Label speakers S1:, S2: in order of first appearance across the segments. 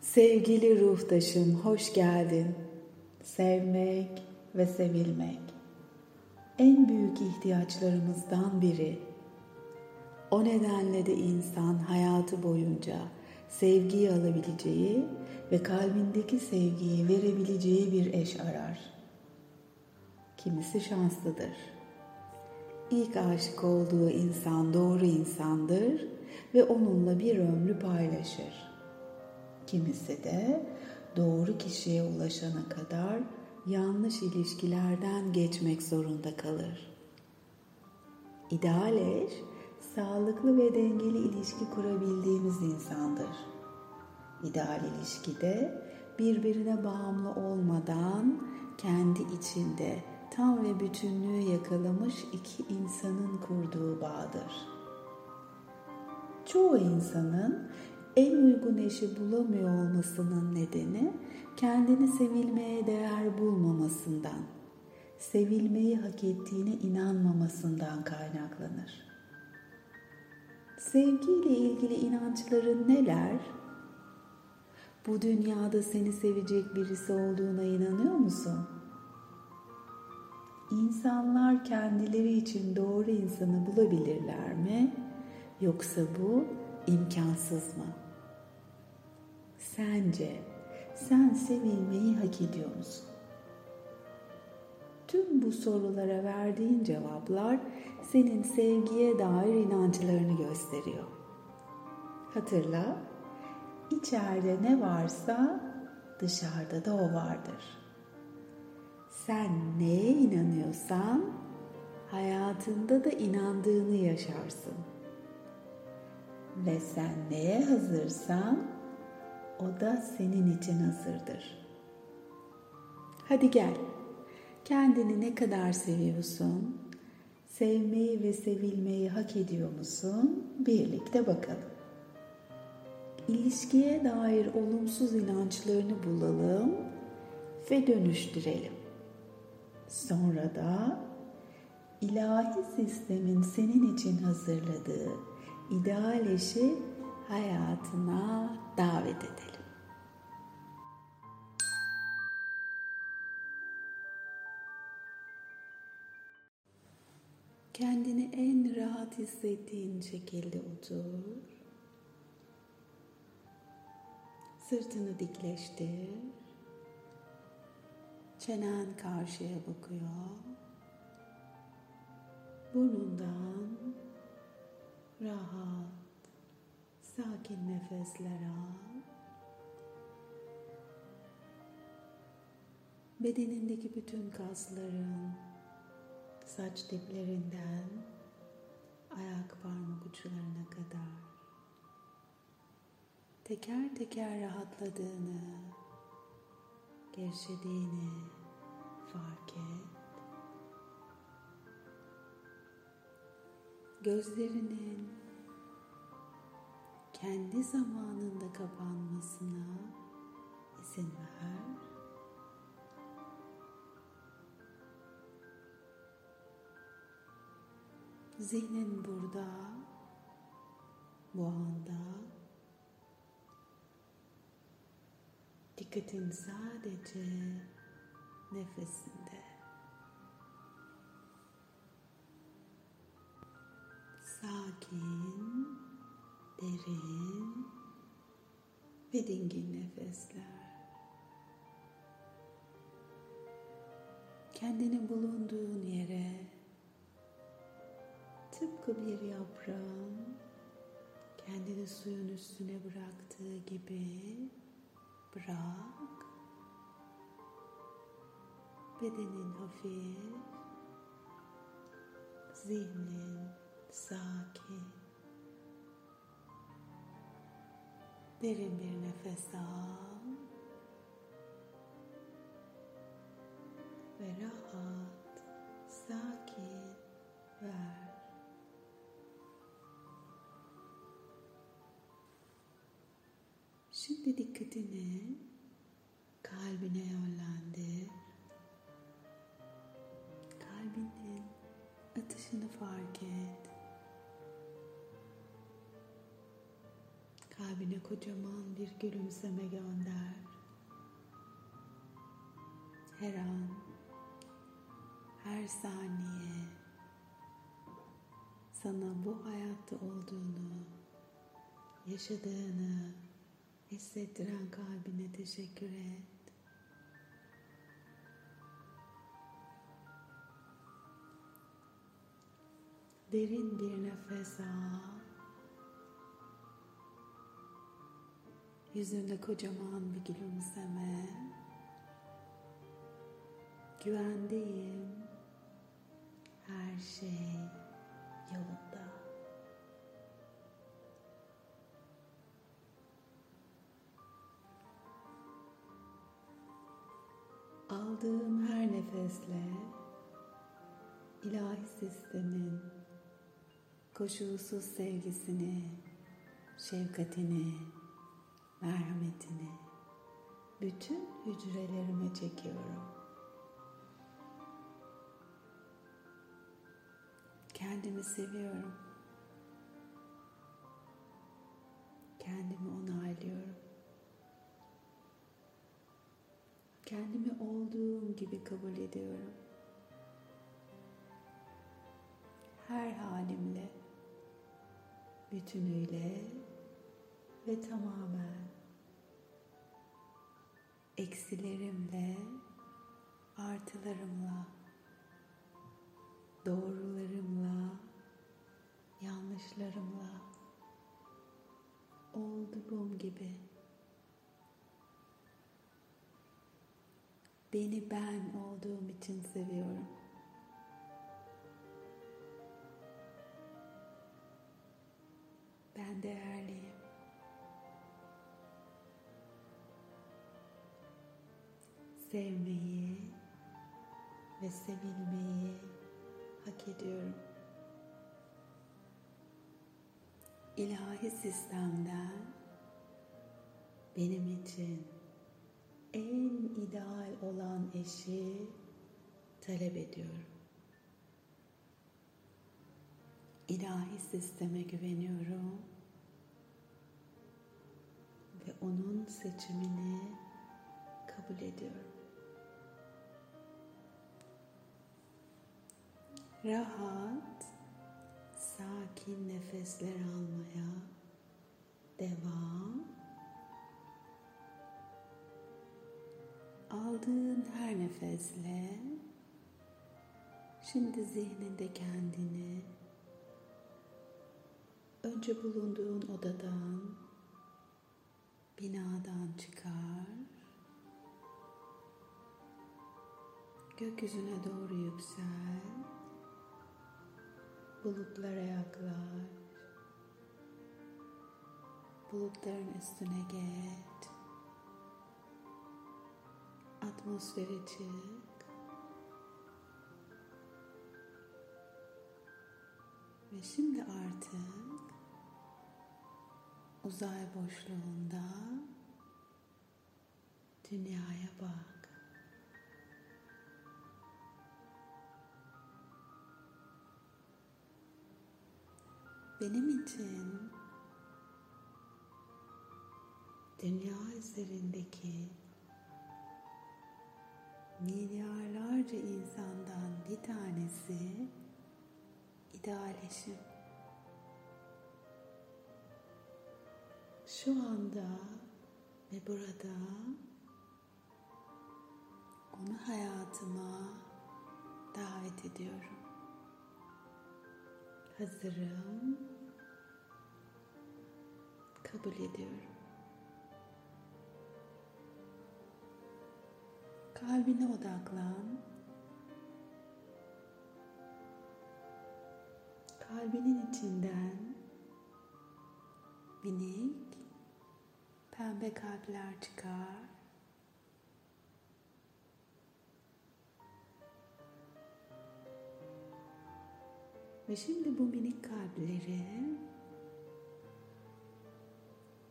S1: Sevgili ruhtaşım, hoş geldin. Sevmek ve sevilmek en büyük ihtiyaçlarımızdan biri. O nedenle de insan hayatı boyunca sevgiyi alabileceği ve kalbindeki sevgiyi verebileceği bir eş arar. Kimisi şanslıdır. İlk aşık olduğu insan doğru insandır ve onunla bir ömrü paylaşır. Kimisi de doğru kişiye ulaşana kadar yanlış ilişkilerden geçmek zorunda kalır. İdeal eş, sağlıklı ve dengeli ilişki kurabildiğimiz insandır. İdeal ilişkide birbirine bağımlı olmadan kendi içinde tam ve bütünlüğü yakalamış iki insanın kurduğu bağdır. Çoğu insanın en uygun eşi bulamıyor olmasının nedeni kendini sevilmeye değer bulmamasından, sevilmeyi hak ettiğine inanmamasından kaynaklanır. Sevgiyle ilgili inançların neler? Bu dünyada seni sevecek birisi olduğuna inanıyor musun? İnsanlar kendileri için doğru insanı bulabilirler mi? Yoksa bu imkansız mı? Sence sen sevilmeyi hak ediyor musun? Tüm bu sorulara verdiğin cevaplar senin sevgiye dair inançlarını gösteriyor. Hatırla, içeride ne varsa dışarıda da o vardır. Sen neye inanıyorsan hayatında da inandığını yaşarsın. Ve sen neye hazırsan o da senin için hazırdır. Hadi gel. Kendini ne kadar seviyorsun? Sevmeyi ve sevilmeyi hak ediyor musun? Birlikte bakalım. İlişkiye dair olumsuz inançlarını bulalım ve dönüştürelim. Sonra da ilahi sistemin senin için hazırladığı ideal eşi hayatına davet edelim. Kendini en rahat hissettiğin şekilde otur. Sırtını dikleştir. Çenen karşıya bakıyor. Burnundan rahat, sakin nefesler al. Bedenindeki bütün kasların saç diplerinden ayak parmak uçlarına kadar teker teker rahatladığını, gevşediğini fark et. Gözlerinin kendi zamanında kapanmasına izin ver. Zihnin burada, bu anda. Dikkatin sadece nefesinde. Sakin, derin ve dingin nefesler. Kendini bulunduğun yere tıpkı bir yaprağın kendini suyun üstüne bıraktığı gibi bırak. Bedenin hafif, zihnin sakin. Derin bir nefes al ve rahat, sakin Kalbine kocaman bir gülümseme gönder. Her an, her saniye sana bu hayatta olduğunu, yaşadığını hissettiren kalbine teşekkür et. Derin bir nefes al. Yüzünde kocaman bir gülümseme. Güvendeyim. Her şey yolunda. Aldığım her nefesle ilahi sistemin koşulsuz sevgisini, şefkatini, merhametini bütün hücrelerime çekiyorum. Kendimi seviyorum. Kendimi onaylıyorum. Kendimi olduğum gibi kabul ediyorum. Her halimle, bütünüyle ve tamamen eksilerimle, artılarımla, doğrularımla, yanlışlarımla, olduğum gibi beni ben olduğum için seviyorum. Sevmeyi ve sevilmeyi hak ediyorum. İlahi sistemden benim için en ideal olan eşi talep ediyorum. İlahi sisteme güveniyorum ve onun seçimini kabul ediyorum. Rahat, sakin nefesler almaya devam. Aldığın her nefesle şimdi zihninde kendini önce bulunduğun odadan, binadan çıkar. Gökyüzüne doğru yüksel. Bulutlara yaklaş. Bulutların üstüne geç. Atmosfere çık. Ve şimdi artık uzay boşluğunda dünyaya bak. Benim için dünya üzerindeki milyarlarca insandan bir tanesi ideal eşim. Şu anda ve burada onu hayatıma davet ediyorum. Hazırım. Kabul ediyorum. Kalbine odaklan. Kalbinin içinden minik pembe kalpler çıkar. Ve şimdi bu minik kalpleri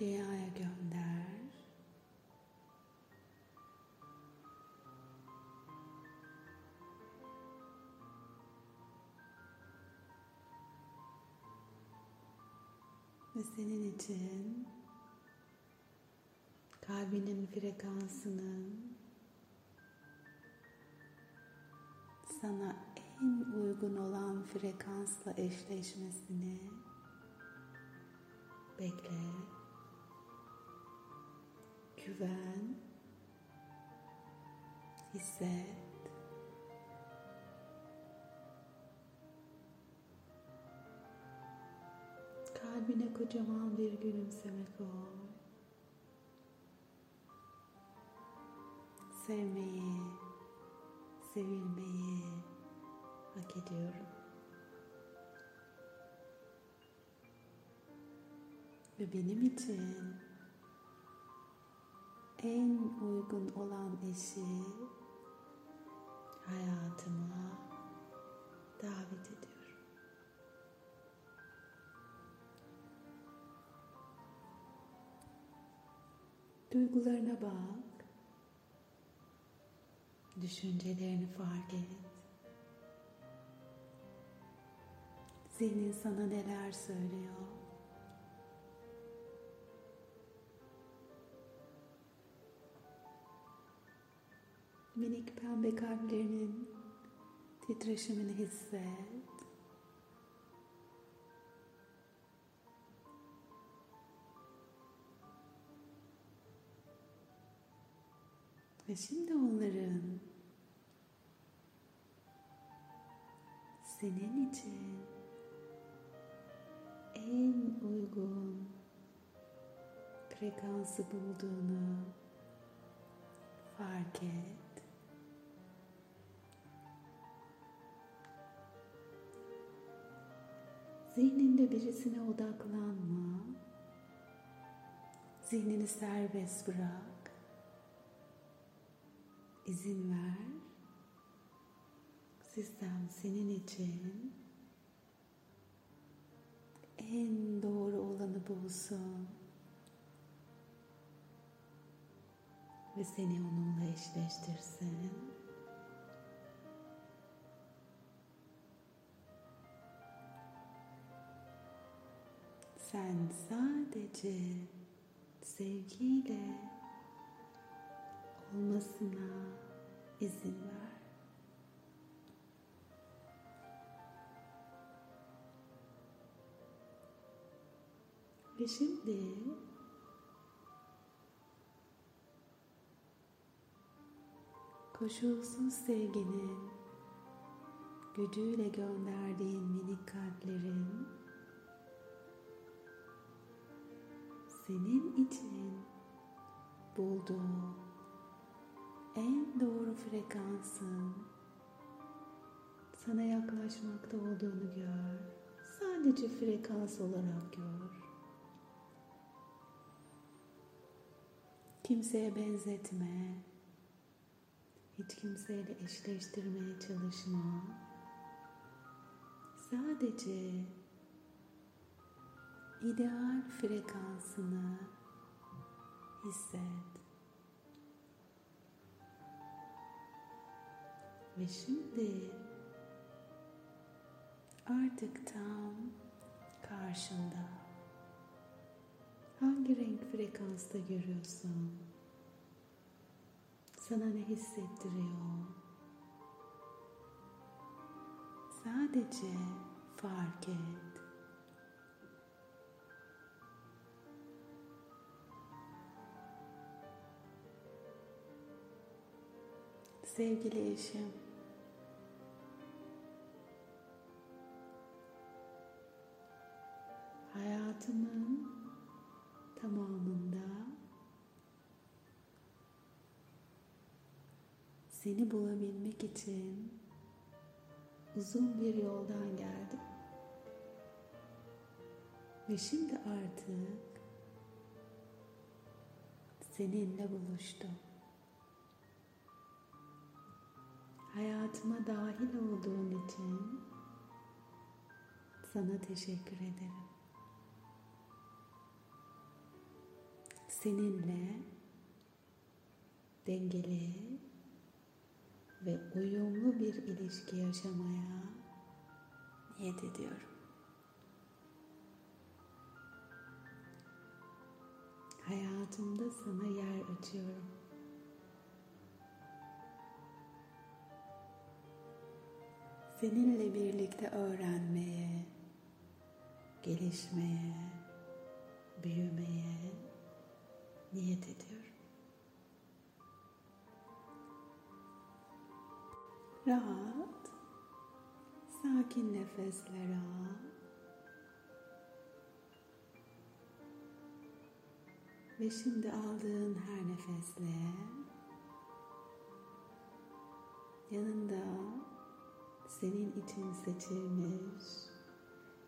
S1: dünyaya gönder. Ve senin için kalbinin frekansının sana en uygun olan frekansla eşleşmesini bekle. Güven, hisset. Kalbine kocaman bir gülümseme koy. Sevmeyi, sevilmeyi hak ediyorum. Ve benim için en uygun olan eşi hayatıma davet ediyorum. Duygularına bak. Düşüncelerini fark et. Zihnin sana neler söylüyor? Minik pembe kalplerinin titreşimini hisset. Ve şimdi onların senin için en uygun frekansı bulduğunu fark et. Zihninde birisine odaklanma. Zihnini serbest bırak. İzin ver. Sistem senin için en doğru olanı bulsun. Ve seni onunla eşleştirsin. Sen sadece sevgiyle olmasına izin ver. Ve şimdi koşulsuz sevginin gücüyle gönderdiğin minik kalplerin senin için bulduğu en doğru frekansın sana yaklaşmakta olduğunu gör. Sadece frekans olarak gör. Kimseye benzetme. Hiç kimseyle eşleştirmeye çalışma. Sadece ideal frekansını hisset. Ve şimdi artık tam karşında hangi renk frekansta görüyorsun? Sana ne hissettiriyor? Sadece fark et. Sevgili eşim, hayatımın tamamında seni bulabilmek için uzun bir yoldan geldim. Ve şimdi artık seninle buluştum. Hayatıma dahil olduğun için sana teşekkür ederim. seninle dengeli ve uyumlu bir ilişki yaşamaya niyet ediyorum. Hayatımda sana yer açıyorum. Seninle birlikte öğrenmeye, gelişmeye, büyümeye niyet ediyorum. Rahat, sakin nefesler al. Ve şimdi aldığın her nefesle yanında senin için seçilmiş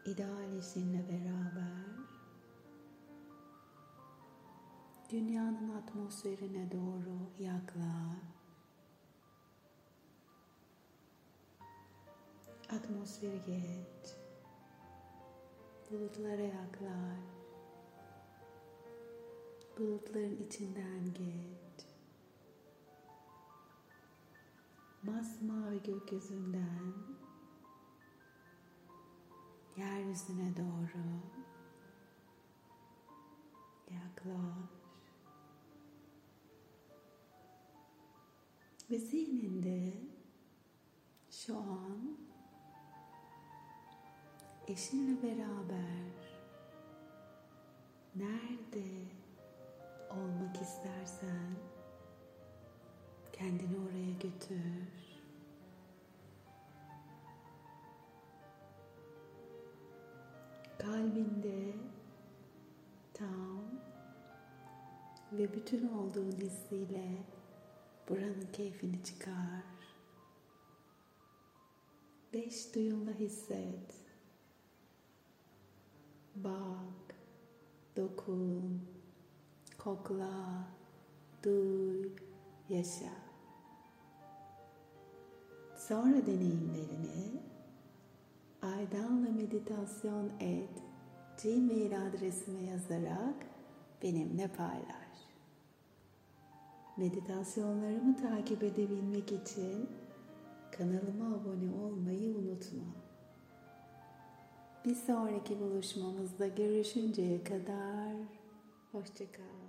S1: ideal eşinle beraber dünyanın atmosferine doğru yaklaş. Atmosferi geç. Bulutlara yaklaş. Bulutların içinden geç. Masmavi gökyüzünden yeryüzüne doğru yaklaş. Ve zihninde şu an eşinle beraber nerede olmak istersen kendini oraya götür. Kalbinde tam ve bütün olduğun hissiyle buranın keyfini çıkar. Beş duyumla hisset. Bak, dokun, kokla, duy, yaşa. Sonra deneyimlerini aydanla meditasyon et gmail adresime yazarak benimle paylaş. Meditasyonlarımı takip edebilmek için kanalıma abone olmayı unutma. Bir sonraki buluşmamızda görüşünceye kadar hoşçakal.